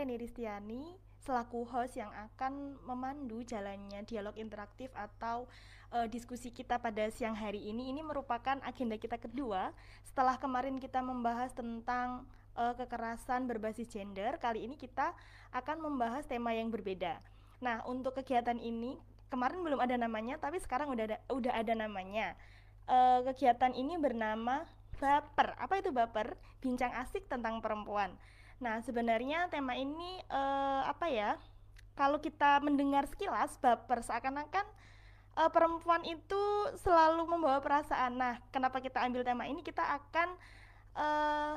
Leni Ristiani selaku host yang akan memandu jalannya dialog interaktif atau uh, diskusi kita pada siang hari ini. Ini merupakan agenda kita kedua setelah kemarin kita membahas tentang uh, kekerasan berbasis gender. Kali ini kita akan membahas tema yang berbeda. Nah, untuk kegiatan ini kemarin belum ada namanya, tapi sekarang udah ada, udah ada namanya. Uh, kegiatan ini bernama baper. Apa itu baper? Bincang asik tentang perempuan. Nah, sebenarnya tema ini uh, apa ya? Kalau kita mendengar sekilas baper seakan-akan uh, perempuan itu selalu membawa perasaan. Nah, kenapa kita ambil tema ini? Kita akan uh,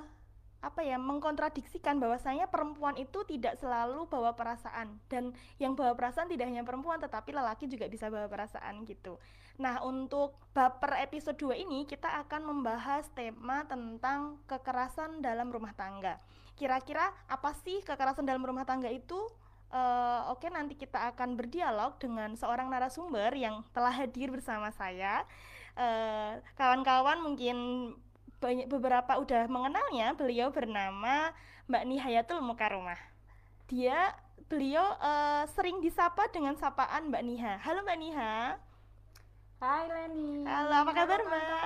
apa ya mengkontradiksikan bahwasanya perempuan itu tidak selalu bawa perasaan dan yang bawa perasaan tidak hanya perempuan tetapi lelaki juga bisa bawa perasaan gitu. Nah, untuk baper episode 2 ini kita akan membahas tema tentang kekerasan dalam rumah tangga. Kira-kira apa sih kekerasan dalam rumah tangga itu? Uh, Oke, okay, nanti kita akan berdialog dengan seorang narasumber yang telah hadir bersama saya. Eh, kawan-kawan uh, mungkin banyak beberapa udah mengenalnya beliau bernama Mbak Nihayatul Mukarumah dia beliau uh, sering disapa dengan sapaan Mbak Niha halo Mbak Niha Hai Leni. Halo apa kabar Mbak?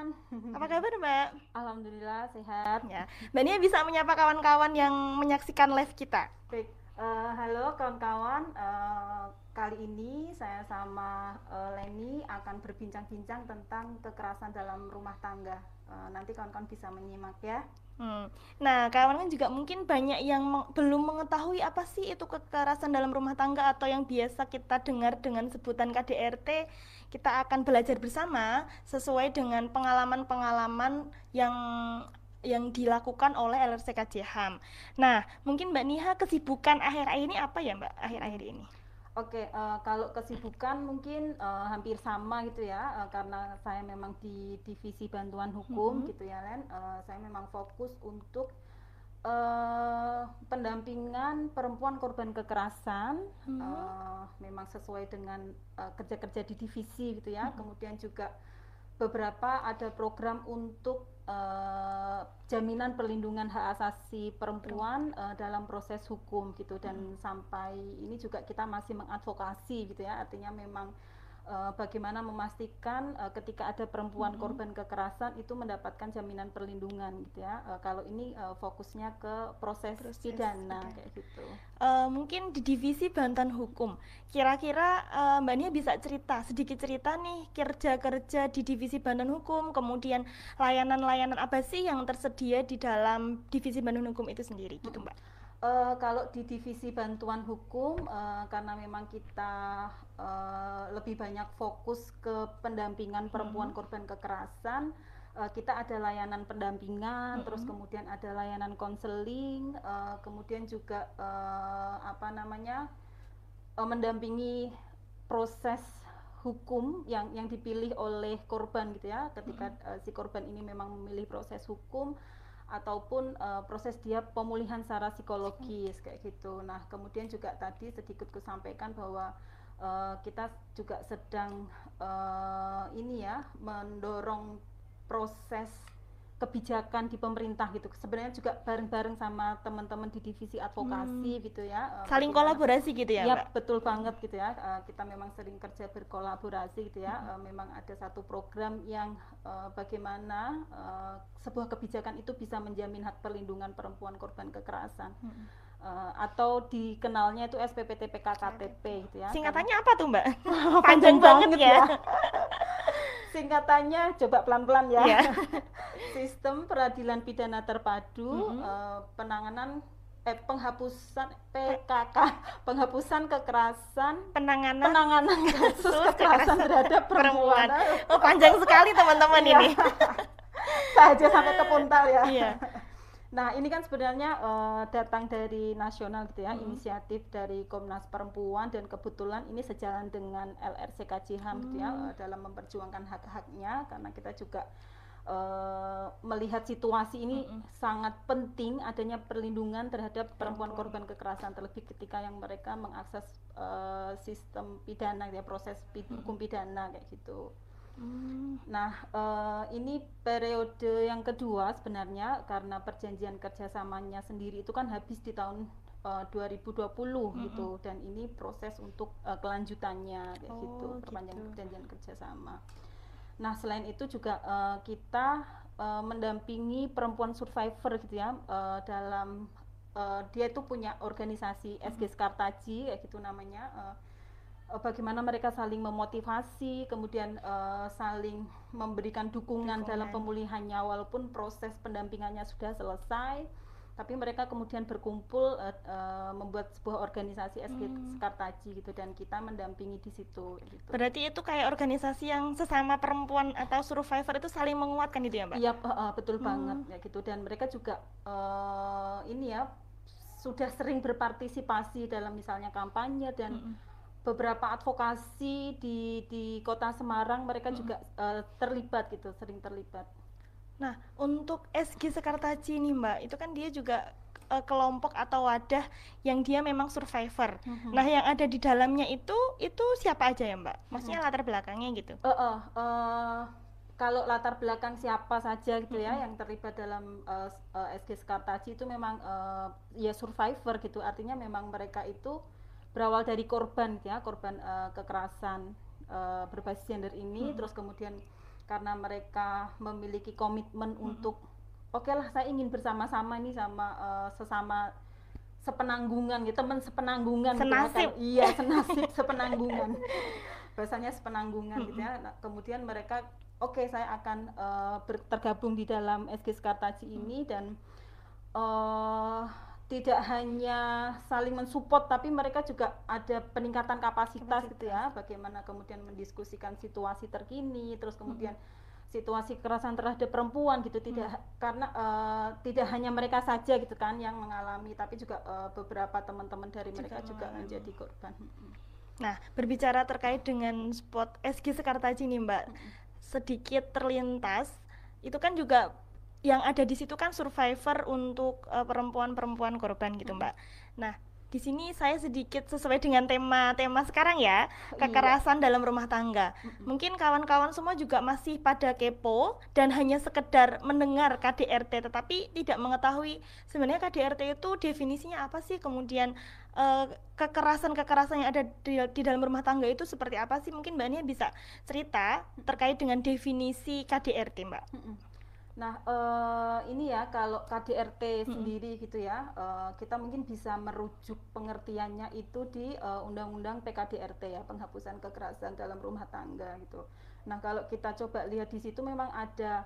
Apa kabar Mbak? Alhamdulillah sehat. Ya. Mbak Niha bisa menyapa kawan-kawan yang menyaksikan live kita? Baik uh, halo kawan-kawan. Uh, kali ini saya sama uh, Leni akan berbincang-bincang tentang kekerasan dalam rumah tangga. Uh, nanti kawan-kawan bisa menyimak ya. Hmm. Nah, kawan kan juga mungkin banyak yang meng belum mengetahui apa sih itu kekerasan dalam rumah tangga atau yang biasa kita dengar dengan sebutan KDRT. Kita akan belajar bersama sesuai dengan pengalaman-pengalaman yang yang dilakukan oleh LRC KJHAM. Nah, mungkin Mbak Niha kesibukan akhir-akhir ini apa ya Mbak akhir-akhir ini? Oke, uh, kalau kesibukan mungkin uh, hampir sama gitu ya, uh, karena saya memang di divisi bantuan hukum mm-hmm. gitu ya, Len. Uh, saya memang fokus untuk uh, pendampingan perempuan korban kekerasan, mm-hmm. uh, memang sesuai dengan uh, kerja-kerja di divisi gitu ya. Mm-hmm. Kemudian juga beberapa ada program untuk uh, jaminan perlindungan hak asasi perempuan uh, dalam proses hukum gitu. Dan hmm. sampai ini juga kita masih mengadvokasi gitu ya. Artinya memang uh, bagaimana memastikan uh, ketika ada perempuan -hmm. korban kekerasan itu mendapatkan jaminan perlindungan gitu ya. Uh, kalau ini uh, fokusnya ke proses, proses pidana okay. kayak gitu. Uh, mungkin di divisi bantuan hukum, kira-kira uh, Mbak Nia bisa cerita sedikit cerita nih kerja-kerja di divisi bantuan hukum, kemudian layanan-layanan apa sih yang tersedia di dalam divisi bantuan hukum itu sendiri gitu Mbak? Uh, kalau di divisi bantuan hukum uh, karena memang kita uh, lebih banyak fokus ke pendampingan perempuan hmm. korban kekerasan uh, kita ada layanan pendampingan hmm. terus kemudian ada layanan konseling uh, kemudian juga uh, apa namanya uh, mendampingi proses hukum yang yang dipilih oleh korban gitu ya ketika hmm. uh, si korban ini memang memilih proses hukum ataupun uh, proses dia pemulihan secara psikologis kayak gitu. Nah, kemudian juga tadi sedikit kusampaikan bahwa uh, kita juga sedang uh, ini ya mendorong proses kebijakan di pemerintah gitu sebenarnya juga bareng-bareng sama teman-teman di divisi advokasi hmm. gitu ya saling kolaborasi gitu ya ya betul banget gitu ya uh, kita memang sering kerja berkolaborasi gitu ya hmm. uh, memang ada satu program yang uh, bagaimana uh, sebuah kebijakan itu bisa menjamin hak perlindungan perempuan korban kekerasan hmm. Uh, atau dikenalnya itu SPPT PKKTP gitu ya singkatannya apa tuh mbak panjang banget ya, ya. singkatannya coba pelan-pelan ya. Yeah. Sistem Peradilan Pidana Terpadu mm -hmm. uh, penanganan eh penghapusan PKK penghapusan kekerasan penanganan penanganan kasus kekerasan terhadap perempuan. Oh panjang sekali teman-teman iya. ini. Saja sampai ke puntal ya. Iya. Nah, ini kan sebenarnya uh, datang dari nasional gitu ya, hmm. inisiatif dari Komnas Perempuan dan kebetulan ini sejalan dengan LRC HAM hmm. gitu ya uh, dalam memperjuangkan hak-haknya karena kita juga uh, melihat situasi ini hmm. sangat penting adanya perlindungan terhadap perempuan korban kekerasan terlebih ketika yang mereka mengakses uh, sistem pidana ya proses pid hukum pidana kayak gitu. Hmm. Nah, uh, ini periode yang kedua sebenarnya karena perjanjian kerjasamanya sendiri itu kan habis di tahun uh, 2020 -hmm. gitu dan ini proses untuk uh, kelanjutannya kayak oh, gitu perpanjangan gitu. perjanjian kerjasama. Nah, selain itu juga uh, kita uh, mendampingi perempuan survivor gitu ya uh, dalam uh, dia itu punya organisasi SG Skartaji kayak gitu namanya. Uh, bagaimana mereka saling memotivasi, kemudian uh, saling memberikan dukungan, dukungan dalam pemulihannya walaupun proses pendampingannya sudah selesai, tapi mereka kemudian berkumpul uh, uh, membuat sebuah organisasi SG hmm. Skartaji gitu dan kita mendampingi di situ. Gitu. Berarti itu kayak organisasi yang sesama perempuan atau survivor itu saling menguatkan itu ya, Mbak? Iya, uh, uh, betul hmm. banget ya gitu dan mereka juga uh, ini ya sudah sering berpartisipasi dalam misalnya kampanye dan hmm beberapa advokasi di di kota Semarang mereka hmm. juga uh, terlibat gitu sering terlibat. Nah untuk SG Sekartaji ini Mbak itu kan dia juga uh, kelompok atau wadah yang dia memang survivor. Hmm. Nah yang ada di dalamnya itu itu siapa aja ya Mbak? Maksudnya hmm. latar belakangnya gitu? Uh, uh, uh, kalau latar belakang siapa saja gitu ya mm -hmm. yang terlibat dalam uh, uh, SG Sekartaji itu memang uh, ya survivor gitu artinya memang mereka itu berawal dari korban ya korban uh, kekerasan uh, berbasis gender ini hmm. terus kemudian karena mereka memiliki komitmen hmm. untuk oke okay lah saya ingin bersama-sama ini sama uh, sesama sepenanggungan gitu teman sepenanggungan senasib gitu, kan. iya senasib sepenanggungan bahasanya sepenanggungan hmm. gitu ya nah, kemudian mereka oke okay, saya akan uh, tergabung di dalam SG Skartaji ini dan uh, tidak hanya saling mensupport tapi mereka juga ada peningkatan kapasitas, kapasitas. gitu ya bagaimana kemudian mendiskusikan situasi terkini terus kemudian hmm. situasi kekerasan terhadap perempuan gitu tidak hmm. karena uh, tidak hanya mereka saja gitu kan yang mengalami tapi juga uh, beberapa teman-teman dari juga mereka juga menjadi korban. Hmm. Nah, berbicara terkait dengan spot SG Sekartaji nih Mbak, hmm. sedikit terlintas itu kan juga yang ada di situ kan survivor untuk uh, perempuan-perempuan korban gitu mbak. Nah di sini saya sedikit sesuai dengan tema-tema sekarang ya iya. kekerasan iya. dalam rumah tangga. Mungkin kawan-kawan semua juga masih pada kepo dan hanya sekedar mendengar KDRT tetapi tidak mengetahui sebenarnya KDRT itu definisinya apa sih kemudian uh, kekerasan-kekerasan yang ada di, di dalam rumah tangga itu seperti apa sih? Mungkin Mbak Nia bisa cerita terkait dengan definisi KDRT Mbak. Nah, uh, ini ya kalau KDRT hmm. sendiri gitu ya, uh, kita mungkin bisa merujuk pengertiannya itu di uh, Undang-Undang PKDRT ya, penghapusan kekerasan dalam rumah tangga gitu. Nah, kalau kita coba lihat di situ memang ada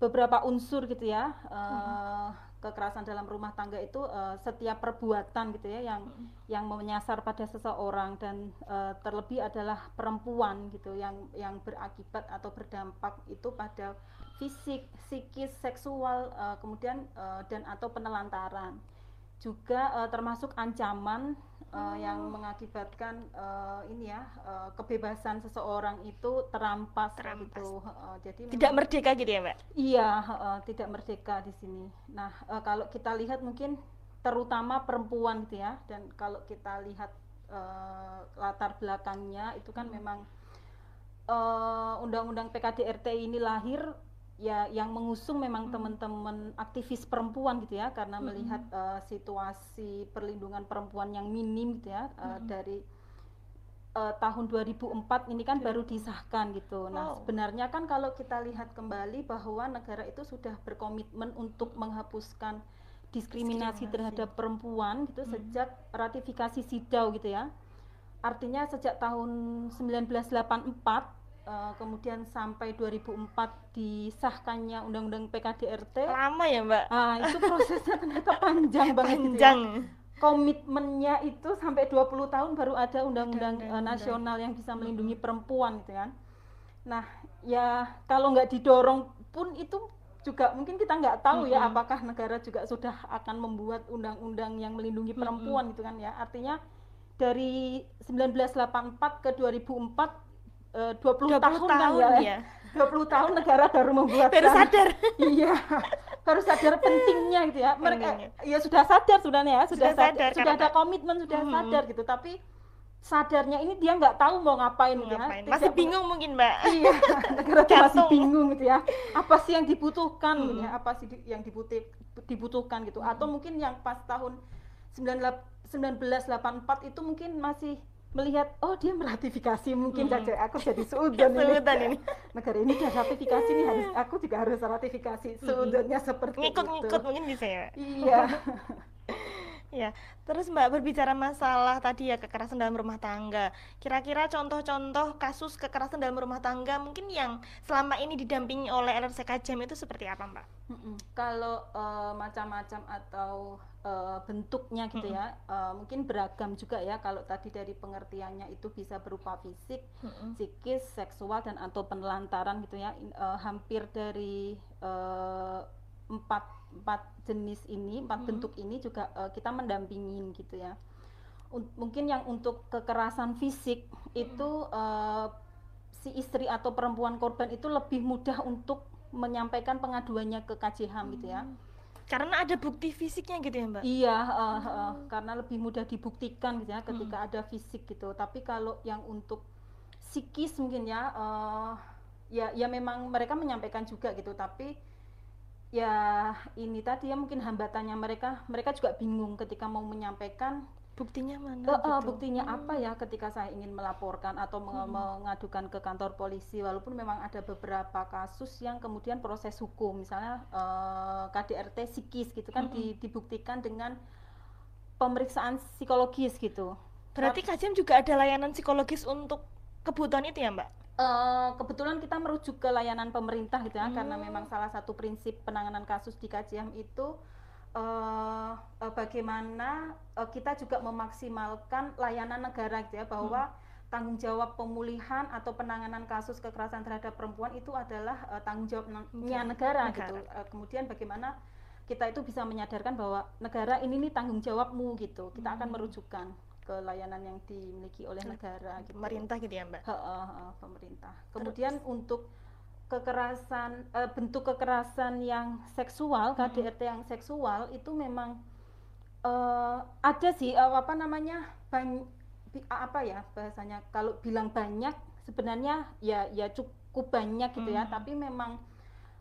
beberapa unsur gitu ya, uh, hmm. kekerasan dalam rumah tangga itu uh, setiap perbuatan gitu ya yang hmm. yang menyasar pada seseorang dan uh, terlebih adalah perempuan gitu yang yang berakibat atau berdampak itu pada fisik, psikis, seksual, uh, kemudian uh, dan atau penelantaran. Juga uh, termasuk ancaman uh, oh. yang mengakibatkan uh, ini ya uh, kebebasan seseorang itu terampas, terampas. gitu. Uh, jadi tidak memang, merdeka gitu ya, Mbak? Iya, uh, tidak merdeka di sini. Nah, uh, kalau kita lihat mungkin terutama perempuan gitu ya dan kalau kita lihat uh, latar belakangnya itu kan hmm. memang undang-undang uh, PKDRT ini lahir ya yang mengusung memang hmm. teman-teman aktivis perempuan gitu ya karena hmm. melihat uh, situasi perlindungan perempuan yang minim gitu ya uh, hmm. dari uh, tahun 2004 ini kan baru disahkan gitu. Nah, sebenarnya kan kalau kita lihat kembali bahwa negara itu sudah berkomitmen untuk menghapuskan diskriminasi, diskriminasi. terhadap perempuan gitu hmm. sejak ratifikasi SIDAW gitu ya. Artinya sejak tahun 1984 uh, kemudian sampai 2004 disahkannya undang-undang PKDRT lama ya mbak? Uh, itu prosesnya ternyata panjang banget panjang gitu ya. komitmennya itu sampai 20 tahun baru ada undang-undang uh, nasional yang bisa melindungi perempuan gitu kan. Nah ya kalau nggak didorong pun itu juga mungkin kita nggak tahu mm -hmm. ya apakah negara juga sudah akan membuat undang-undang yang melindungi perempuan mm -hmm. gitu kan ya. Artinya dari 1984 ke 2004 uh, 20, 20 tahun, tahun kan ya. ya. 20 tahun negara baru membuat baru sadar. iya. Baru sadar pentingnya gitu ya. Mereka ya sudah sadar sudah ya, sudah, sudah sadar, sudah ada komitmen sudah hmm. sadar gitu, tapi sadarnya ini dia nggak tahu mau ngapain, Mau ya. ngapain? Tidak Masih bingung mungkin, Mbak. iya negara masih bingung gitu ya apa sih yang dibutuhkan gitu Mm-mm. ya apa sih yang dibutuh, dibutuhkan gitu atau mungkin yang pas tahun 19 1984 itu mungkin masih melihat oh dia meratifikasi mungkin Mm-mm. saja aku jadi seudon ini ini. negara ini udah ratifikasi nih harus aku juga harus ratifikasi seudonnya seperti Ngikut-ngikut itu mungkin bisa ya. iya Ya, terus Mbak berbicara masalah tadi ya kekerasan dalam rumah tangga. Kira-kira contoh-contoh kasus kekerasan dalam rumah tangga mungkin yang selama ini didampingi oleh LRC Kajam itu seperti apa, Mbak? Kalau eh, macam-macam atau eh, bentuknya gitu ya, eh, mungkin beragam juga ya. Kalau tadi dari pengertiannya itu bisa berupa fisik, psikis, seksual dan atau penelantaran gitu ya. In- eh, hampir dari eh, empat empat jenis ini, empat Mm-mm. bentuk ini juga eh, kita mendampingin gitu ya. Un- mungkin yang untuk kekerasan fisik itu eh, si istri atau perempuan korban itu lebih mudah untuk menyampaikan pengaduannya ke KJHAM gitu ya. Karena ada bukti fisiknya gitu ya, Mbak? Iya, eh, eh, karena lebih mudah dibuktikan gitu ya ketika ada fisik gitu. Tapi kalau yang untuk psikis mungkin ya, eh, ya ya memang mereka menyampaikan juga gitu. Tapi ya ini tadi ya mungkin hambatannya mereka, mereka juga bingung ketika mau menyampaikan Buktinya mana? Eh, gitu. buktinya apa ya ketika saya ingin melaporkan atau Hmm. mengadukan ke kantor polisi walaupun memang ada beberapa kasus yang kemudian proses hukum misalnya eh, KDRT psikis gitu kan Hmm. di- dibuktikan dengan pemeriksaan psikologis gitu Berarti Kajam juga ada layanan psikologis untuk kebutuhan itu ya, Mbak? Eh, kebetulan kita merujuk ke layanan pemerintah gitu ya karena Hmm. memang salah satu prinsip penanganan kasus di KJM itu eh, eh, bagaimana eh, kita juga memaksimalkan layanan negara gitu ya bahwa tanggung jawab pemulihan atau penanganan kasus kekerasan terhadap perempuan itu adalah eh, tanggung jawabnya negara, negara. gitu. Eh, kemudian bagaimana kita itu bisa menyadarkan bahwa negara ini nih tanggung jawabmu gitu. Kita akan Hmm. merujukkan ke layanan yang dimiliki oleh negara gitu Pemerintah gitu ya, Mbak? Heeh, heeh, pemerintah. Kemudian untuk kekerasan eh, bentuk kekerasan yang seksual, Mm-mm. KDRT yang seksual itu memang eh, ada sih eh, apa namanya banyak apa ya bahasanya kalau bilang banyak sebenarnya ya ya cukup banyak gitu ya Mhm. tapi memang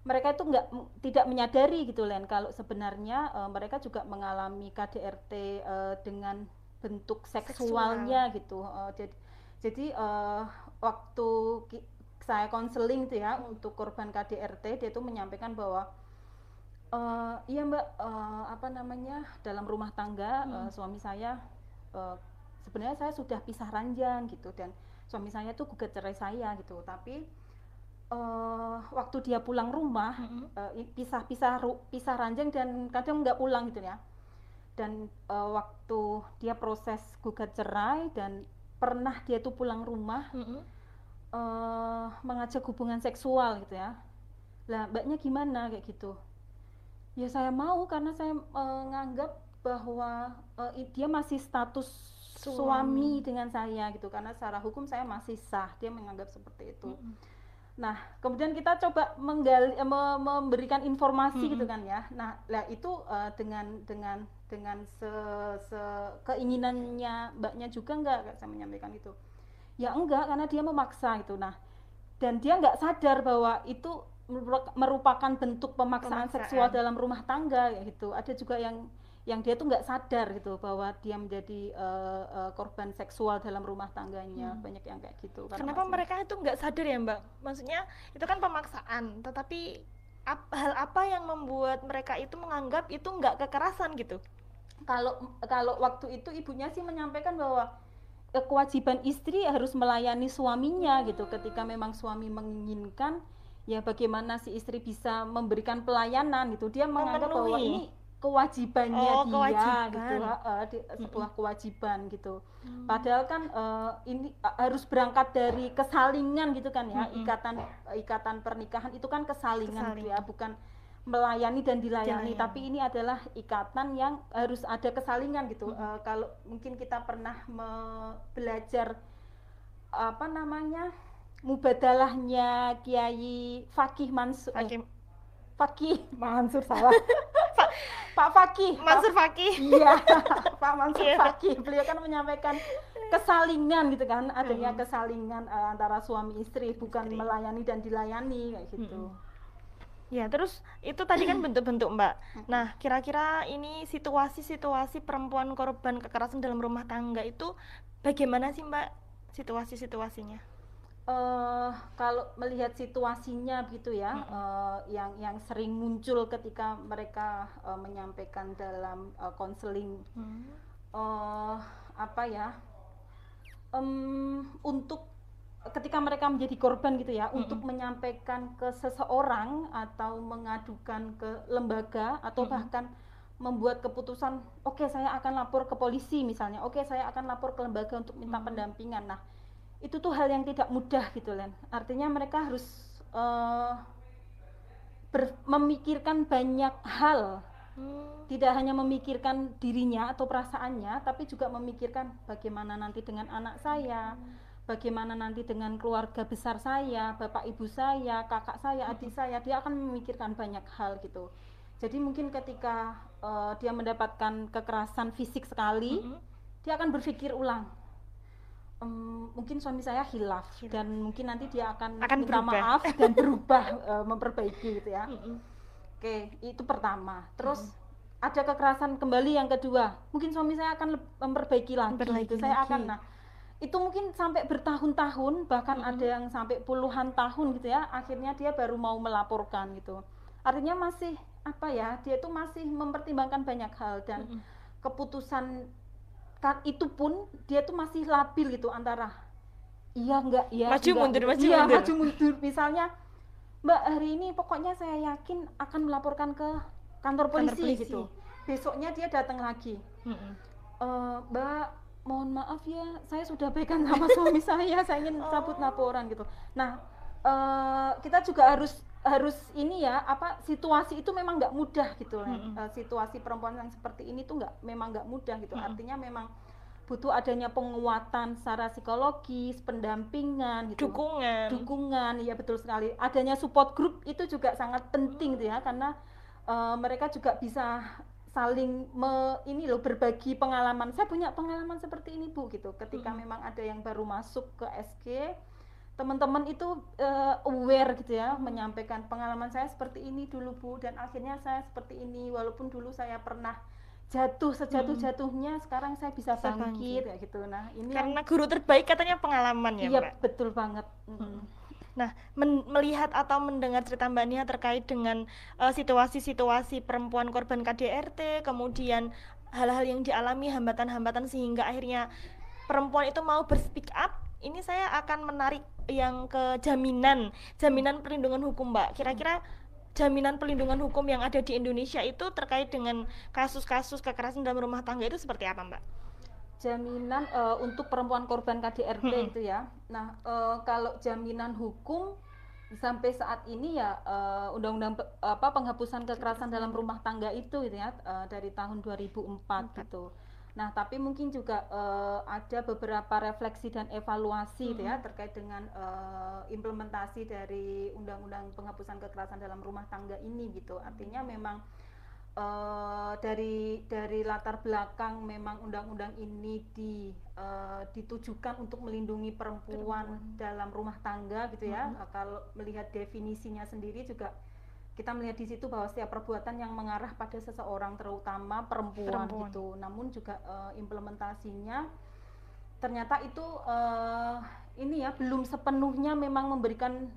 mereka itu nggak tidak menyadari gitu Len kalau sebenarnya eh, mereka juga mengalami KDRT eh, dengan bentuk seksualnya gitu Eh, jadi jadi eh, waktu saya konseling tuh ya untuk korban KDRT dia itu menyampaikan bahwa eh, iya mbak eh, apa namanya dalam rumah tangga Hmm. suami saya eh, sebenarnya saya sudah pisah ranjang gitu dan suami saya tuh gugat cerai saya gitu tapi eh, waktu dia pulang rumah Mm-mm. eh, i- pisah-pisah ru- pisah ranjang dan kadang nggak pulang gitu ya dan eh, waktu dia proses gugat cerai dan pernah dia tuh pulang rumah Mm-mm. eh, mengajak hubungan seksual gitu ya lah mbaknya gimana kayak gitu ya saya mau karena saya eh, nganggap bahwa i- dia masih status Suami. suami dengan saya gitu karena secara hukum saya masih sah dia menganggap seperti itu Mm-mm. Nah, kemudian kita coba menggali, eh, me- memberikan informasi Mm-mm. gitu kan ya. Nah, lah itu eh, dengan dengan dengan se, se- keinginannya mbaknya juga enggak saya menyampaikan itu. Ya enggak, karena dia memaksa itu. Nah, dan dia nggak sadar bahwa itu meru- merupakan bentuk pemaksaan, Pemaksaan. seksual dalam rumah tangga kayak gitu. Ada juga yang yang dia tuh nggak sadar gitu bahwa dia menjadi eh, eh, korban seksual dalam rumah tangganya. Hmm. Banyak yang kayak gitu. karena Kenapa masih- mereka itu nggak sadar ya Mbak? Maksudnya itu kan pemaksaan, tetapi ap- hal apa yang membuat mereka itu menganggap itu nggak kekerasan gitu? kalau kalau waktu itu ibunya sih menyampaikan bahwa kewajiban istri harus melayani suaminya gitu ketika memang suami menginginkan ya bagaimana si istri bisa memberikan pelayanan gitu dia menganggap bahwa ini kewajibannya Oh, dia kewajiban. gitu heeh, di- sebuah kewajiban gitu Hmm. padahal kan eh, ini eh, harus berangkat dari kesalingan gitu kan ya Mm-mm. ikatan ikatan pernikahan itu kan kesalingan gitu ya Kesalingan. bukan melayani dan dilayani Dilayani. tapi ini adalah ikatan yang harus ada kesalingan gitu Mm-mm. Eh, kalau mungkin kita pernah belajar apa namanya mubadalahnya Kiai Fakih Mansur eh, Hakim Fakih Mansur salah Pak Fakih Mansur Fakih iya Pak Mansur Iya. Fakih beliau kan menyampaikan kesalingan gitu kan adanya kesalingan eh, antara suami istri bukan Istri. melayani dan dilayani kayak gitu Ya, terus itu tadi kan bentuk-bentuk, Mbak. Nah, kira-kira ini situasi-situasi perempuan korban kekerasan dalam rumah tangga itu bagaimana sih, Mbak? Situasi-situasinya. Eh kalau melihat situasinya gitu ya eh, yang yang sering muncul ketika mereka eh, menyampaikan dalam konseling Hmm. eh apa ya em, untuk ketika mereka menjadi korban gitu ya untuk menyampaikan ke seseorang atau mengadukan ke lembaga atau Mm-mm. bahkan membuat keputusan oke saya akan lapor ke polisi misalnya oke saya akan lapor ke lembaga untuk minta Mm. pendampingan nah itu tuh hal yang tidak mudah gitu Len artinya mereka harus eh, ber- memikirkan banyak hal Hmm. tidak hanya memikirkan dirinya atau perasaannya, tapi juga memikirkan bagaimana nanti dengan anak saya, bagaimana nanti dengan keluarga besar saya, bapak ibu saya, kakak saya, adik saya, dia akan memikirkan banyak hal gitu. Jadi mungkin ketika eh, dia mendapatkan kekerasan fisik sekali, Mm-mm. dia akan berpikir ulang. Em, mungkin suami saya hilaf dan mungkin nanti dia akan, Akan minta berubah. maaf dan berubah eh, memperbaiki gitu ya. Mm-mm. Oke, itu pertama. Terus ada kekerasan kembali yang kedua. Mungkin suami saya akan memperbaiki lagi. Memperbaiki gitu. Saya lagi. akan nah itu mungkin sampai bertahun-tahun bahkan Mm-mm. ada yang sampai puluhan tahun gitu ya. Akhirnya dia baru mau melaporkan gitu. Artinya masih apa ya? Dia itu masih mempertimbangkan banyak hal dan Mm-mm. keputusan kan itu pun dia tuh masih labil gitu antara iya enggak iya Maju enggak, mundur, maju iya, mundur. maju mundur misalnya Mbak hari ini pokoknya saya yakin akan melaporkan ke kantor Kantor polisi, polisi. gitu besoknya dia datang lagi Mm-mm. "Eh, Mbak mohon maaf ya saya sudah baikan sama suami saya saya ingin cabut Oh. laporan gitu nah eh, kita juga harus harus ini ya apa situasi itu memang nggak mudah gitu. Mm-mm. Eh, situasi perempuan yang seperti ini tuh nggak memang nggak mudah gitu Mm-mm. artinya memang butuh adanya penguatan secara psikologis pendampingan gitu Dukungan. dukungan ya betul sekali adanya support group itu juga sangat penting tuh ya karena eh, mereka juga bisa saling me, ini loh berbagi pengalaman saya punya pengalaman seperti ini bu gitu ketika Mm-mm. memang ada yang baru masuk ke SG teman-teman itu eh, aware gitu ya menyampaikan pengalaman saya seperti ini dulu bu dan akhirnya saya seperti ini walaupun dulu saya pernah jatuh sejatuh-jatuhnya sekarang saya bisa bangkit bangkit. kayak gitu nah ini yang Karena guru terbaik katanya pengalaman ya, iya Mbak. betul banget Mm. Nah, men- melihat atau mendengar cerita Mbak Nia terkait dengan eh, situasi-situasi perempuan korban KDRT, kemudian hal-hal yang dialami hambatan-hambatan sehingga akhirnya perempuan itu mau berspeak up, ini saya akan menarik yang ke jaminan, jaminan perlindungan hukum, Mbak. Kira-kira jaminan perlindungan hukum yang ada di Indonesia itu terkait dengan kasus-kasus kekerasan dalam rumah tangga itu seperti apa, Mbak? jaminan eh, untuk perempuan korban KDRT Mm-mm. itu ya. Nah, eh, kalau jaminan hukum sampai saat ini ya eh, undang-undang apa penghapusan kekerasan dalam rumah tangga itu gitu ya dari tahun 2004 Empat. gitu. Nah, tapi mungkin juga eh, ada beberapa refleksi dan evaluasi gitu ya terkait dengan eh, implementasi dari undang-undang penghapusan kekerasan dalam rumah tangga ini gitu. Artinya memang eh, dari dari latar belakang memang undang-undang ini di eh, ditujukan untuk melindungi perempuan, dalam rumah tangga gitu ya. Eh, Kalau melihat definisinya sendiri juga kita melihat di situ bahwa setiap perbuatan yang mengarah pada seseorang terutama perempuan, Perempuan. gitu. Namun juga eh, implementasinya ternyata itu eh, ini ya belum sepenuhnya memang memberikan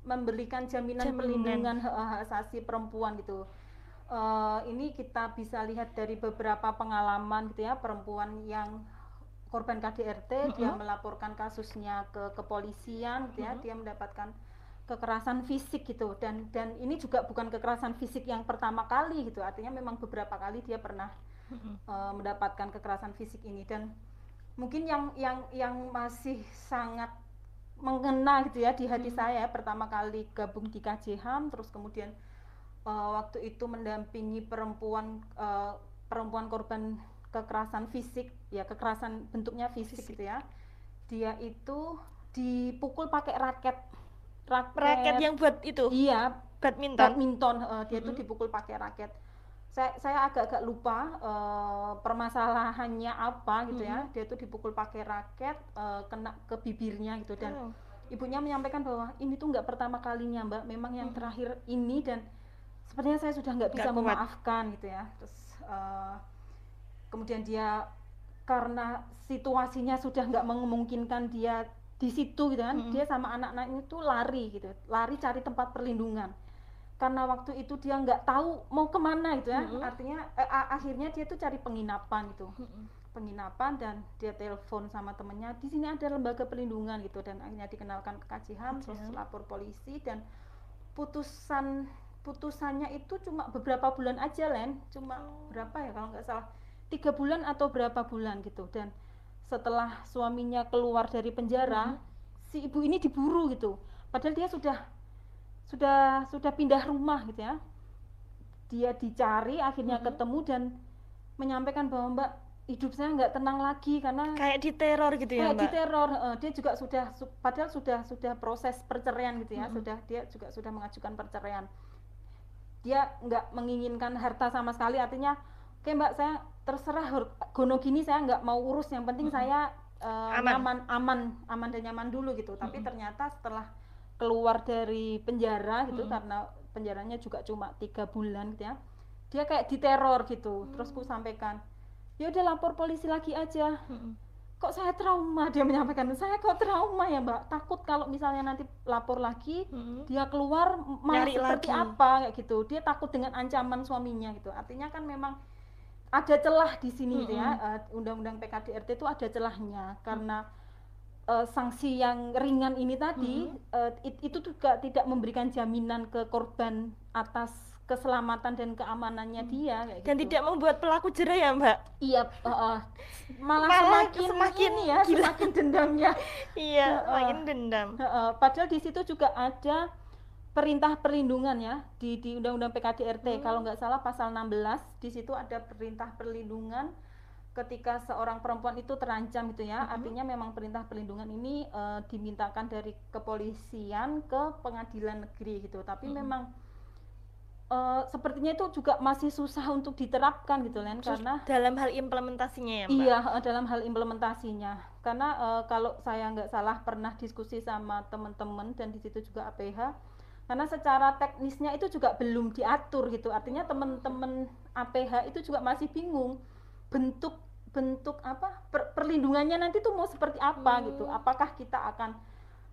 memberikan jaminan, Jaminan. perlindungan hak hak asasi perempuan gitu. Eh, ini kita bisa lihat dari beberapa pengalaman gitu ya perempuan yang korban KDRT dia Mm-mm. melaporkan kasusnya ke kepolisian gitu ya Mm-mm. dia mendapatkan kekerasan fisik gitu. Dan dan ini juga bukan kekerasan fisik yang pertama kali gitu. Artinya memang beberapa kali dia pernah eh, mendapatkan kekerasan fisik ini. Dan mungkin yang yang yang masih sangat mengena gitu ya di hati Hmm. saya pertama kali gabung di KJHAM terus kemudian eh, waktu itu mendampingi perempuan eh, perempuan korban kekerasan fisik ya kekerasan bentuknya fisik, Fisik. gitu ya. Dia itu dipukul pakai raket Raket yang buat itu iya badminton. badminton eh, dia tuh Mm-mm. dipukul pakai raket saya saya agak-agak lupa uh, permasalahannya apa gitu ya. Mm-hmm. Dia tuh dipukul pakai raket uh, kena ke bibirnya gitu dan Oh. ibunya menyampaikan bahwa ini tuh nggak pertama kalinya mbak, memang yang Mm-hmm. terakhir ini dan sepertinya saya sudah nggak bisa kuat. memaafkan gitu ya. Terus uh, kemudian dia karena situasinya sudah nggak memungkinkan dia di situ gitu kan, Mm-mm. dia sama anak-anak itu lari gitu, lari cari tempat perlindungan. Karena waktu itu dia nggak tahu mau ke mana gitu ya, Mm-mm. artinya eh, akhirnya dia tuh cari penginapan gitu Mm-mm. penginapan dan dia telepon sama temennya di sini ada lembaga perlindungan gitu dan akhirnya dikenalkan ke KJHAM terus KJHAM. lapor polisi dan putusan putusannya itu cuma beberapa bulan aja Len cuma Oh. berapa ya kalau nggak salah tiga bulan atau berapa bulan gitu dan setelah suaminya keluar dari penjara si ibu ini diburu gitu padahal dia sudah sudah sudah pindah rumah gitu ya dia dicari akhirnya Mhm. ketemu dan menyampaikan bahwa mbak hidup saya nggak tenang lagi karena Kayak diteror gitu ya, kayak Mbak. diteror Eh, dia juga sudah su- padahal sudah sudah proses perceraian gitu ya Mhm. sudah dia juga sudah mengajukan perceraian dia nggak menginginkan harta sama sekali artinya oke mbak saya terserah gono gini saya nggak mau urus yang penting Mhm. saya eh, Aman. nyaman aman aman dan nyaman dulu gitu tapi Mhm. ternyata setelah keluar dari penjara gitu Mhm. karena penjaranya juga cuma tiga bulan gitu ya dia kayak diteror gitu terus ku sampaikan ya udah lapor polisi lagi aja Mm-mm. kok saya trauma dia menyampaikan saya kok trauma ya mbak takut kalau misalnya nanti lapor lagi Mm-mm. dia keluar malah Nyari seperti lagi. apa kayak gitu dia takut dengan ancaman suaminya gitu artinya kan memang ada celah di sini gitu ya Eh, undang-undang PKDRT itu ada celahnya karena eh, sanksi yang ringan ini tadi eh, it- itu juga tidak memberikan jaminan ke korban atas keselamatan dan keamanannya dia kayak Dan gitu. tidak membuat pelaku jerah ya, Mbak. Iya, uh, uh, malah, Malah semakin semakin ini ya, gila. semakin dendamnya. Iya, Heeh. makin dendam. Uh, uh, padahal di situ juga ada perintah perlindungan ya di di Undang-Undang PKDRT. Kalau nggak salah pasal 16 di situ ada perintah perlindungan ketika seorang perempuan itu terancam gitu ya. Artinya memang perintah perlindungan ini uh, dimintakan dari kepolisian ke pengadilan negeri gitu. Tapi memang uh, sepertinya itu juga masih susah untuk diterapkan gitu Len Terus karena dalam hal implementasinya ya, Mbak. Iya, eh, dalam hal implementasinya. Karena eh, kalau saya nggak salah pernah diskusi sama teman-teman dan di situ juga APH, karena secara teknisnya itu juga belum diatur gitu. Artinya teman-teman APH itu juga masih bingung bentuk bentuk apa per- perlindungannya nanti tuh mau seperti apa gitu. Hmm. Apakah kita akan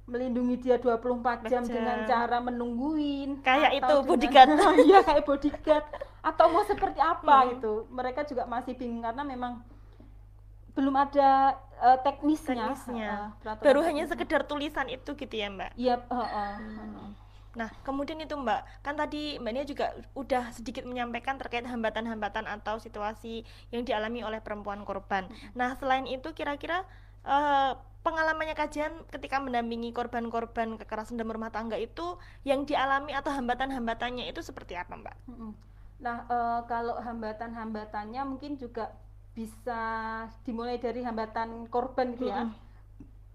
melindungi dia 24 jam Jam. dengan cara menungguin Kayak itu, bodyguard. iya kayak bodyguard atau mau seperti apa Hmm. gitu mereka juga masih bingung karena memang belum ada eh, teknisnya, Teknisnya. peraturan Baru hanya teknisnya. sekedar tulisan itu gitu ya, Mbak. iya eh, eh, Hmm. Nah, kemudian itu Mbak, kan tadi Mbak Nia juga udah sedikit menyampaikan terkait hambatan-hambatan atau situasi yang dialami oleh perempuan korban. Nah, selain itu kira-kira eh, pengalamannya kajian ketika mendampingi korban-korban kekerasan dalam rumah tangga itu yang dialami atau hambatan-hambatannya itu seperti apa, Mbak? Mm-mm. Nah, eh, kalau hambatan-hambatannya mungkin juga bisa dimulai dari hambatan korban gitu ya. Mm-mm.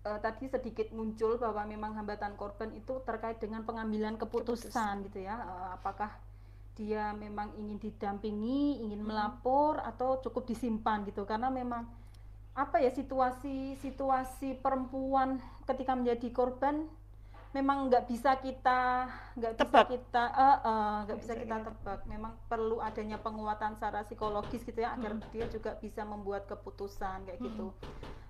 Eh, tadi sedikit muncul bahwa memang hambatan korban itu terkait dengan pengambilan keputusan, gitu ya. Eh, apakah dia memang ingin didampingi, ingin melapor atau cukup disimpan gitu. Karena memang apa ya situasi situasi perempuan ketika menjadi korban memang nggak bisa kita nggak bisa kita eh, eh, nggak bisa bisa kita kita tebak. Memang perlu adanya penguatan secara psikologis gitu ya agar dia juga bisa membuat keputusan kayak gitu.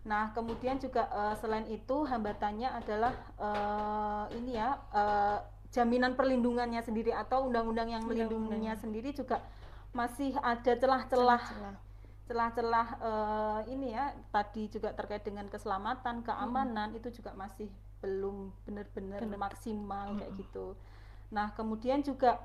Nah kemudian juga eh, selain itu hambatannya adalah eh, ini ya eh, jaminan perlindungannya sendiri atau undang-undang yang melindunginya sendiri juga masih ada celah-celah. Celah-celah. celah-celah eh, ini ya tadi juga terkait dengan keselamatan keamanan itu juga masih belum benar-benar Benar. maksimal kayak Mm-mm. gitu nah kemudian juga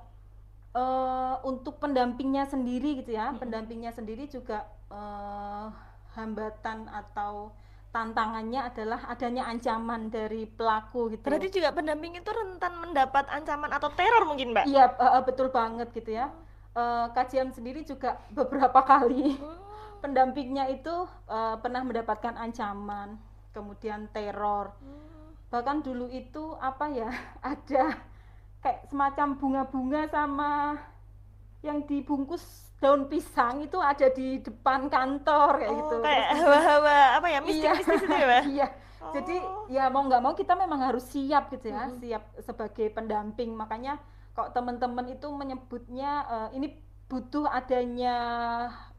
eh, untuk pendampingnya sendiri gitu ya Mm-mm. pendampingnya sendiri juga eh, hambatan atau tantangannya adalah adanya ancaman dari pelaku gitu Berarti juga pendamping itu rentan mendapat ancaman atau teror mungkin, Mbak? iya eh, betul banget gitu ya Eh, kajian sendiri juga beberapa kali Hmm. pendampingnya itu eh, pernah mendapatkan ancaman, kemudian teror. Hmm. Bahkan dulu itu apa ya, ada kayak semacam bunga-bunga sama yang dibungkus daun pisang itu ada di depan kantor kayak oh, gitu. kayak hawa-hawa apa ya mistis-mistis itu ya? Iya. Jadi Oh. ya mau nggak mau kita memang harus siap gitu ya, Mm-mm. siap sebagai pendamping. Makanya kok teman-teman itu menyebutnya eh, ini butuh adanya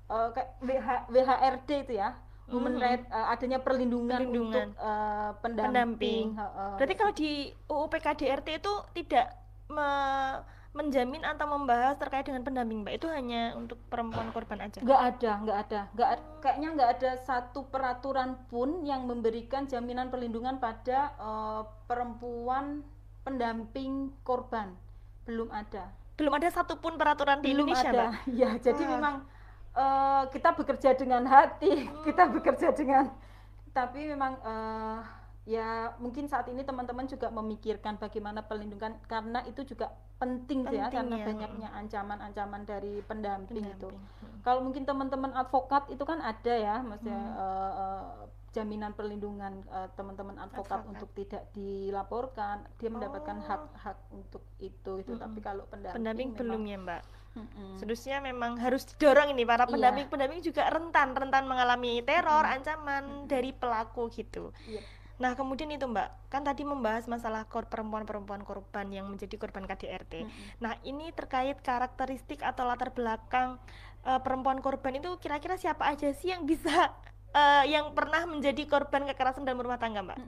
eh, kayak WH, WHRD itu ya, Human Mhm. Right, eh, adanya perlindungan, Perlindungan. untuk eh, pendamping. Pendamping. Heeh. Berarti kalau di UU PKDRT itu tidak me- menjamin atau membahas terkait dengan pendamping, Mbak. Itu hanya untuk perempuan korban aja. nggak ada, nggak ada, nggak ad- kayaknya nggak ada satu peraturan pun yang memberikan jaminan perlindungan pada eh, perempuan pendamping korban. Belum ada. Belum ada satupun peraturan di belum Indonesia, ada Mbak. ya jadi Wah. memang eh, kita bekerja dengan hati kita bekerja dengan tapi memang eh, ya mungkin saat ini teman-teman juga memikirkan bagaimana perlindungan karena itu juga penting, ya Penting karena ya, banyaknya ancaman-ancaman dari pendamping, itu Pendamping. Hmm. kalau mungkin teman-teman advokat itu kan ada ya maksudnya Hmm. eh, jaminan perlindungan eh, teman-teman advokat, Advokat. untuk tidak dilaporkan dia mendapatkan Oh. hak-hak untuk itu itu Mm-mm. tapi kalau pendamping, Pendamping memang- belum ya, Mbak. Mm-mm. Seharusnya memang harus didorong ini para Iya. pendamping-pendamping juga rentan rentan mengalami teror, Mm-mm. ancaman Mm-mm. dari pelaku gitu. Iya. Nah, kemudian itu, Mbak, kan tadi membahas masalah kor perempuan-perempuan korban yang menjadi korban KDRT. Mm-mm. Nah, ini terkait karakteristik atau latar belakang eh, perempuan korban itu kira-kira siapa aja sih yang bisa eh, yang pernah menjadi korban kekerasan dalam rumah tangga, Mbak?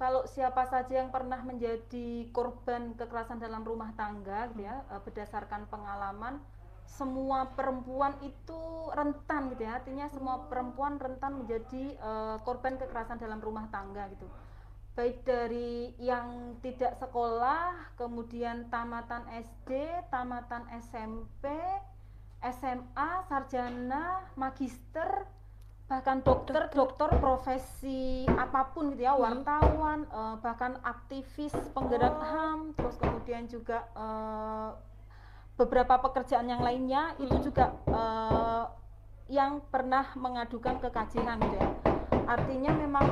Kalau siapa saja yang pernah menjadi korban kekerasan dalam rumah tangga, gitu ya, eh, berdasarkan pengalaman, semua perempuan itu rentan, gitu ya. Artinya semua perempuan rentan menjadi eh, korban kekerasan dalam rumah tangga, gitu. Baik dari yang tidak sekolah, kemudian tamatan SD, tamatan SMP, SMA, sarjana, magister, bahkan dokter, dokter profesi apa pun gitu ya, Hmm. wartawan, eh, bahkan aktivis penggerak Oh. HAM, terus kemudian juga eh, beberapa pekerjaan yang lainnya itu Hmm. juga eh, yang pernah mengadukan ke KJH gitu ya. Artinya memang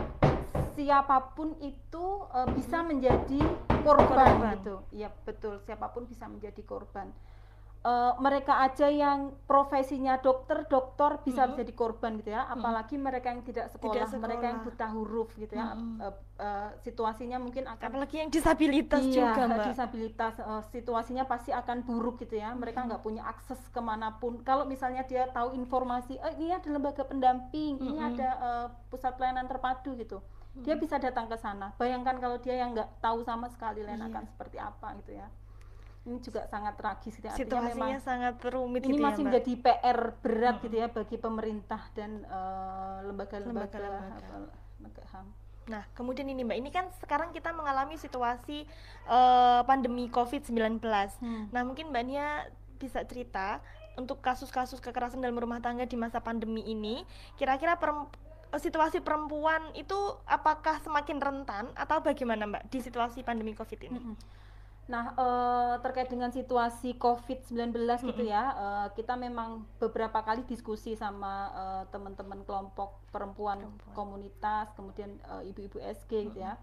siapa pun itu eh, bisa menjadi korban, Korban. gitu. Iya betul, siapa pun bisa menjadi korban. Eh, mereka aja yang profesinya dokter, dokter bisa Mhm. menjadi korban gitu ya. Apalagi mereka yang tidak sekolah, Tidak mereka yang sekolah. buta huruf gitu ya. Mhm. Eh, eh, situasinya mungkin akan Apalagi yang disabilitas iya, juga, Mbak. disabilitas eh, situasinya pasti akan buruk gitu ya. Mereka nggak punya akses ke mana pun. Kalau misalnya dia tahu informasi, eh, ini ada lembaga pendamping, ini Mhm. ada eh, pusat pelayanan terpadu gitu, dia bisa datang ke sana. Bayangkan kalau dia yang nggak tahu sama sekali lain Iya. akan seperti apa gitu ya. Ini juga sangat tragis gitu. ya. Artinya memang Situasinya sangat rumit ini gitu ya, masih Mbak. menjadi PR berat Mm-mm. gitu ya bagi pemerintah dan eh, lembaga-lembaga lembaga HAM. Nah, kemudian ini Mbak, ini kan sekarang kita mengalami situasi eh, pandemi COVID-19. Hmm. Nah, mungkin Mbak Nia bisa cerita untuk kasus-kasus kekerasan dalam rumah tangga di masa pandemi ini, kira-kira eh, situasi perempuan itu apakah semakin rentan atau bagaimana Mbak di situasi pandemi COVID ini? Mm-mm. Nah, eh, terkait dengan situasi COVID-19 gitu Mm-mm. ya, eh, kita memang beberapa kali diskusi sama eh, teman-teman kelompok perempuan, Perempuan. komunitas, kemudian eh, ibu-ibu SG gitu ya.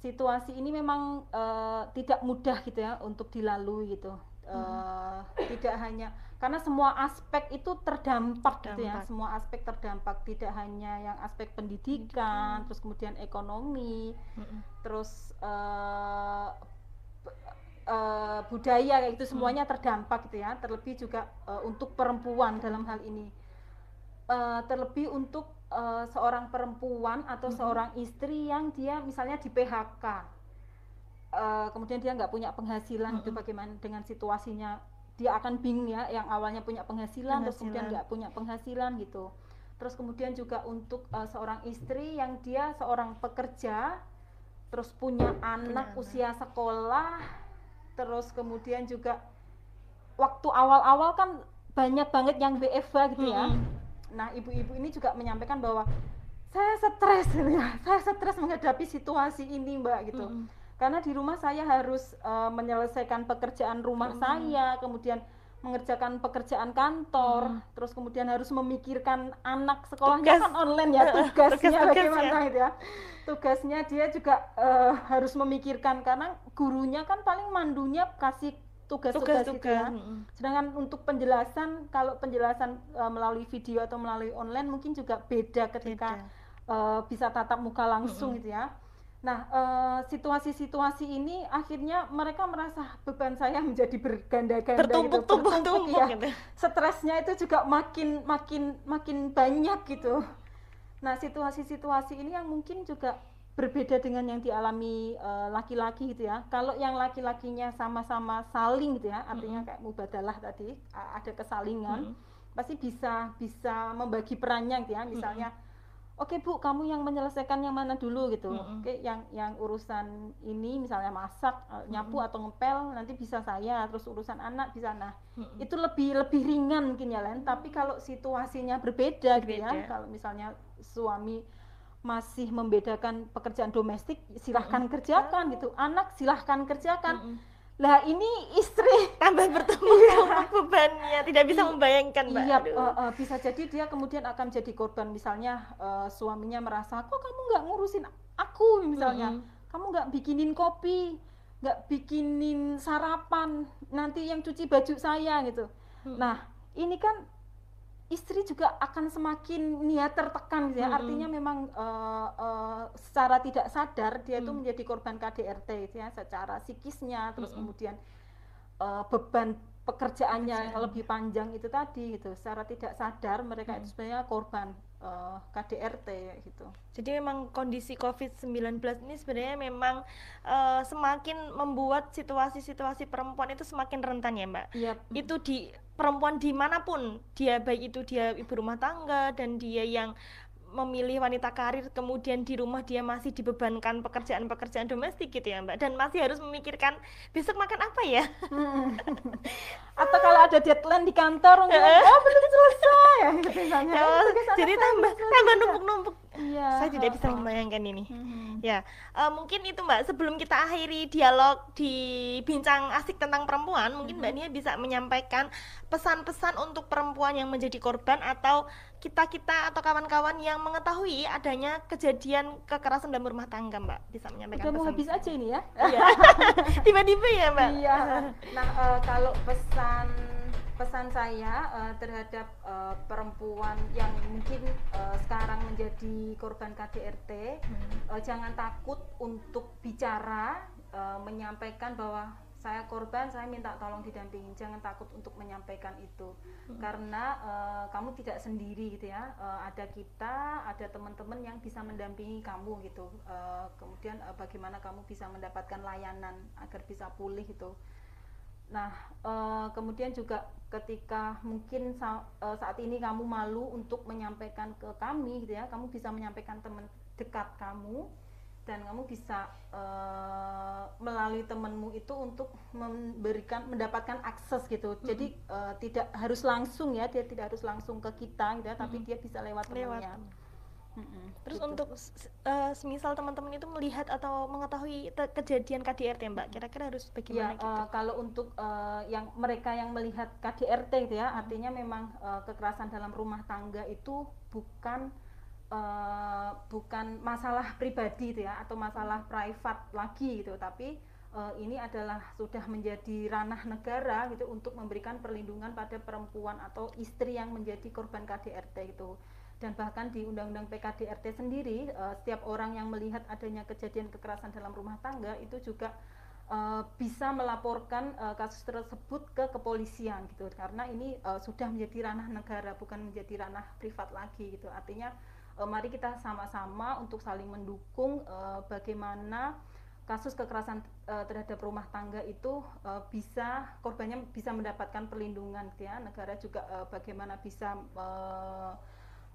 Situasi ini memang eh, tidak mudah gitu ya untuk dilalui gitu. Eh, Tidak hanya karena semua aspek itu terdampak, gitu ya, Terdampak. semua aspek terdampak, tidak hanya yang aspek pendidikan, terus kemudian ekonomi, Mm-mm. terus eh, eh, budaya kayak gitu semuanya terdampak gitu ya terlebih juga eh, untuk perempuan dalam hal ini Eh, terlebih untuk eh, seorang perempuan atau Mhm. seorang istri yang dia misalnya di PHK Eh, kemudian dia nggak punya penghasilan itu Mhm. bagaimana dengan situasinya dia akan bingung ya yang awalnya punya penghasilan, terus kemudian Penghasilan. nggak punya penghasilan gitu terus kemudian juga untuk eh, seorang istri yang dia seorang pekerja terus punya anak anak. usia sekolah terus kemudian juga waktu awal-awal kan banyak banget yang WFH gitu ya Mm-mm. nah ibu-ibu ini juga menyampaikan bahwa saya stres gitu ya saya stres menghadapi situasi ini mbak gitu Mm-mm. karena di rumah saya harus eh, menyelesaikan pekerjaan rumah Rumah. saya kemudian mengerjakan pekerjaan kantor Hmm. terus kemudian harus memikirkan anak sekolahnya Tugas. kan online ya tugasnya Tugas-tugasnya. bagaimana gitu ya tugasnya dia juga eh, harus memikirkan karena gurunya kan paling mandunya kasih tugas-tugas itu ya. Sedangkan untuk penjelasan kalau penjelasan uh, melalui video atau melalui online mungkin juga beda ketika beda. Uh, bisa tatap muka langsung gitu ya. Nah, situasi-situasi uh, ini akhirnya mereka merasa beban saya menjadi berganda-ganda gitu, bertumpuk ya. Gitu. Stresnya itu juga makin makin makin banyak gitu. Nah, situasi-situasi ini yang mungkin juga berbeda dengan yang dialami eh, laki-laki uh, gitu ya. Kalau yang laki-lakinya sama-sama saling gitu ya, artinya kayak mubadalah tadi ada kesalingan, -hmm. pasti bisa bisa membagi perannya gitu ya. Misalnya, -hmm. Oke okay, bu, kamu yang menyelesaikan yang mana dulu gitu. -hmm. Oke, okay, yang yang urusan ini misalnya masak, uh, nyapu -hmm. atau ngepel nanti bisa saya. Terus urusan anak bisa nah. -hmm. Itu lebih lebih ringan mungkin ya Len. Tapi kalau situasinya berbeda, berbeda. gitu ya, kalau misalnya suami masih membedakan pekerjaan domestik silahkan mm -hmm. kerjakan gitu anak silahkan kerjakan mm -hmm. Lah ini istri. Tambah bertumpuk iya. bebannya. Tidak bisa membayangkan mbak. Iya uh, uh, bisa jadi dia kemudian akan jadi korban. Misalnya uh, suaminya merasa kok kamu nggak ngurusin aku? misalnya. Mm -hmm. kamu nggak bikinin kopi nggak bikinin sarapan nanti yang cuci baju saya gitu. Mm -hmm. nah ini kan istri juga akan semakin niat tertekan gitu ya. Hmm. Artinya memang uh, uh, secara tidak sadar dia itu hmm. menjadi korban KDRT gitu ya, secara psikisnya terus hmm. kemudian uh, beban pekerjaannya yang lebih panjang itu tadi gitu. Secara tidak sadar mereka hmm. itu sebenarnya korban uh, KDRT gitu. Jadi memang kondisi COVID-19 ini sebenarnya memang uh, semakin membuat situasi-situasi perempuan itu semakin rentan ya Mbak. Yep. Itu di perempuan di mana pun dia baik itu dia ibu rumah tangga dan dia yang memilih wanita karir kemudian di rumah dia masih dibebankan pekerjaan-pekerjaan domestik gitu ya mbak dan masih harus memikirkan besok makan apa ya hmm. atau kalau ada deadline di kantor oh belum selesai ya gitu misalnya oh, jadi tambah tambah numpuk-numpuk Iya. Saya tidak bisa membayangkan ini. Hmm. Ya, uh, mungkin itu Mbak. Sebelum kita akhiri dialog di bincang asik tentang perempuan, mungkin Mbak Nia bisa menyampaikan pesan-pesan untuk perempuan yang menjadi korban atau kita-kita atau kawan-kawan yang mengetahui adanya kejadian kekerasan dalam rumah tangga, Mbak. Bisa menyampaikan Udah mau habis aja ini ya. Iya. Tiba-tiba ya, Mbak. Iya. Nah, uh, kalau pesan pesan saya uh, terhadap uh, perempuan yang mungkin uh, sekarang menjadi korban KDRT hmm. uh, jangan takut untuk bicara uh, menyampaikan bahwa saya korban saya minta tolong didampingin. Jangan takut untuk menyampaikan itu. Hmm. karena uh, kamu tidak sendiri gitu ya. Uh, ada kita ada teman-teman yang bisa mendampingi kamu gitu. Uh, kemudian uh, bagaimana kamu bisa mendapatkan layanan agar bisa pulih gitu. Nah, uh, kemudian juga ketika mungkin sa uh, saat ini kamu malu untuk menyampaikan ke kami gitu ya, kamu bisa menyampaikan teman dekat kamu dan kamu bisa uh, melalui temanmu itu untuk memberikan mendapatkan akses gitu. Mm -hmm. Jadi uh, tidak harus langsung ya, dia tidak harus langsung ke kita gitu ya, tapi mm -hmm. dia bisa lewat temannya. Mm-hmm. Terus gitu. untuk uh, semisal teman-teman itu melihat atau mengetahui kejadian KDRT Mbak, kira-kira harus bagaimana ya, gitu? Uh, kalau untuk uh, yang mereka yang melihat KDRT gitu ya, hmm. artinya memang uh, kekerasan dalam rumah tangga itu bukan uh, bukan masalah pribadi gitu ya atau masalah private lagi gitu, tapi uh, ini adalah sudah menjadi ranah negara gitu untuk memberikan perlindungan pada perempuan atau istri yang menjadi korban KDRT itu dan bahkan di Undang-Undang PKDRT sendiri uh, setiap orang yang melihat adanya kejadian kekerasan dalam rumah tangga itu juga bisa melaporkan kasus tersebut ke kepolisian gitu. Karena ini sudah menjadi ranah negara bukan menjadi ranah privat lagi gitu. Artinya uh, mari kita sama-sama untuk saling mendukung uh, bagaimana kasus kekerasan uh, terhadap rumah tangga itu uh, bisa korbannya bisa mendapatkan perlindungan gitu ya. Negara juga uh, bagaimana bisa uh,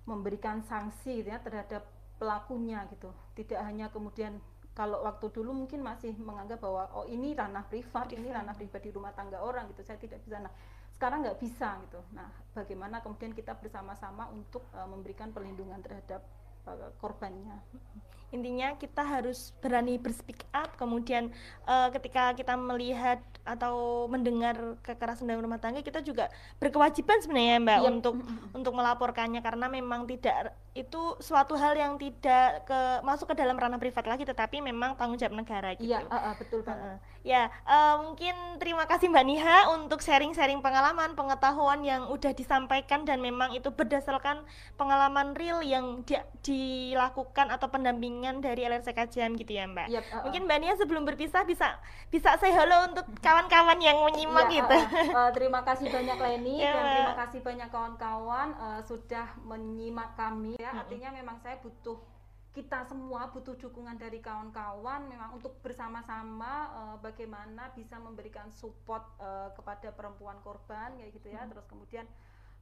memberikan sanksi gitu ya terhadap pelakunya gitu. Tidak hanya kemudian kalau waktu dulu mungkin masih menganggap bahwa oh ini ranah privat ini ranah pribadi rumah tangga orang gitu. Saya tidak bisa nah sekarang nggak bisa gitu. Nah bagaimana kemudian kita bersama-sama untuk uh, memberikan perlindungan terhadap uh, korbannya intinya kita harus berani berspeak up kemudian uh, ketika kita melihat atau mendengar kekerasan dalam rumah tangga kita juga berkewajiban sebenarnya mbak yep. untuk untuk melaporkannya karena memang tidak itu suatu hal yang tidak ke masuk ke dalam ranah privat lagi tetapi memang tanggung jawab negara gitu. Iya, uh, uh, betul banget. Uh, Ya, uh, mungkin terima kasih Mbak Niha untuk sharing-sharing pengalaman, pengetahuan yang udah disampaikan dan memang itu berdasarkan pengalaman real yang di dilakukan atau pendampingan dari LRC Kajian gitu ya Mbak. Yep, uh, uh. Mungkin Mbak Niha sebelum berpisah bisa bisa say halo untuk kawan-kawan yang menyimak ya, gitu. Uh, uh, terima kasih banyak Leni ya, dan terima kasih banyak kawan-kawan uh, sudah menyimak kami ya. Artinya memang saya butuh kita semua butuh dukungan dari kawan-kawan memang untuk bersama-sama uh, bagaimana bisa memberikan support uh, kepada perempuan korban kayak gitu ya hmm. terus kemudian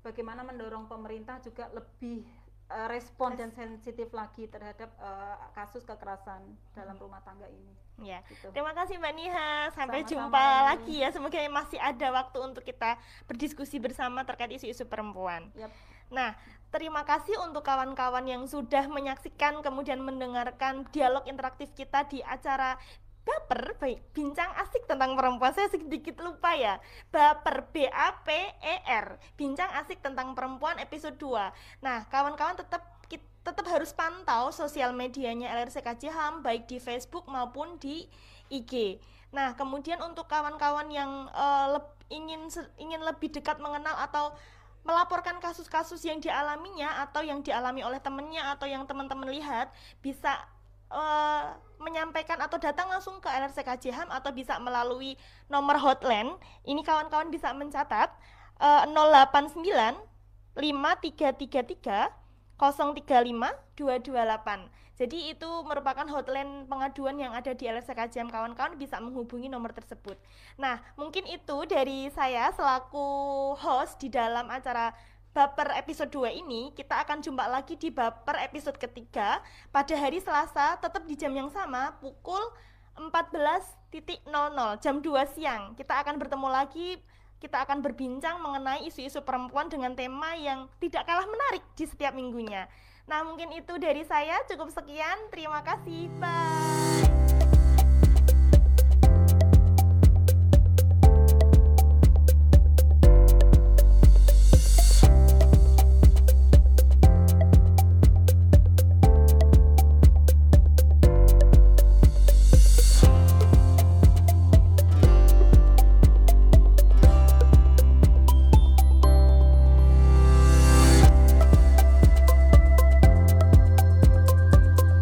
bagaimana mendorong pemerintah juga lebih uh, respon dan sensitif lagi terhadap uh, kasus kekerasan dalam rumah tangga ini. Ya, gitu. terima kasih Mbak Niha. Sampai Sama-sama jumpa lagi ya. Semoga masih ada waktu untuk kita berdiskusi bersama terkait isu-isu perempuan. Yep. Nah, terima kasih untuk kawan-kawan yang sudah menyaksikan kemudian mendengarkan dialog interaktif kita di acara baper baik bincang asik tentang perempuan. Saya sedikit lupa ya. Baper B A P E R. Bincang asik tentang perempuan episode 2 nah kawan-kawan tetap tetap harus pantau sosial medianya LRC HAM baik di Facebook maupun di IG nah kemudian untuk kawan-kawan yang uh, ingin ingin lebih dekat mengenal atau melaporkan kasus-kasus yang dialaminya atau yang dialami oleh temennya atau yang teman-teman lihat bisa uh, menyampaikan atau datang langsung ke LRC KJHAM atau bisa melalui nomor hotline ini kawan-kawan bisa mencatat uh, 089 5333 035 228 jadi itu merupakan hotline pengaduan yang ada di LSK Jam kawan-kawan bisa menghubungi nomor tersebut. Nah, mungkin itu dari saya selaku host di dalam acara Baper episode 2 ini kita akan jumpa lagi di Baper episode ketiga pada hari Selasa tetap di jam yang sama pukul 14.00 jam 2 siang. Kita akan bertemu lagi kita akan berbincang mengenai isu-isu perempuan dengan tema yang tidak kalah menarik di setiap minggunya. Nah, mungkin itu dari saya. Cukup sekian. Terima kasih. Bye.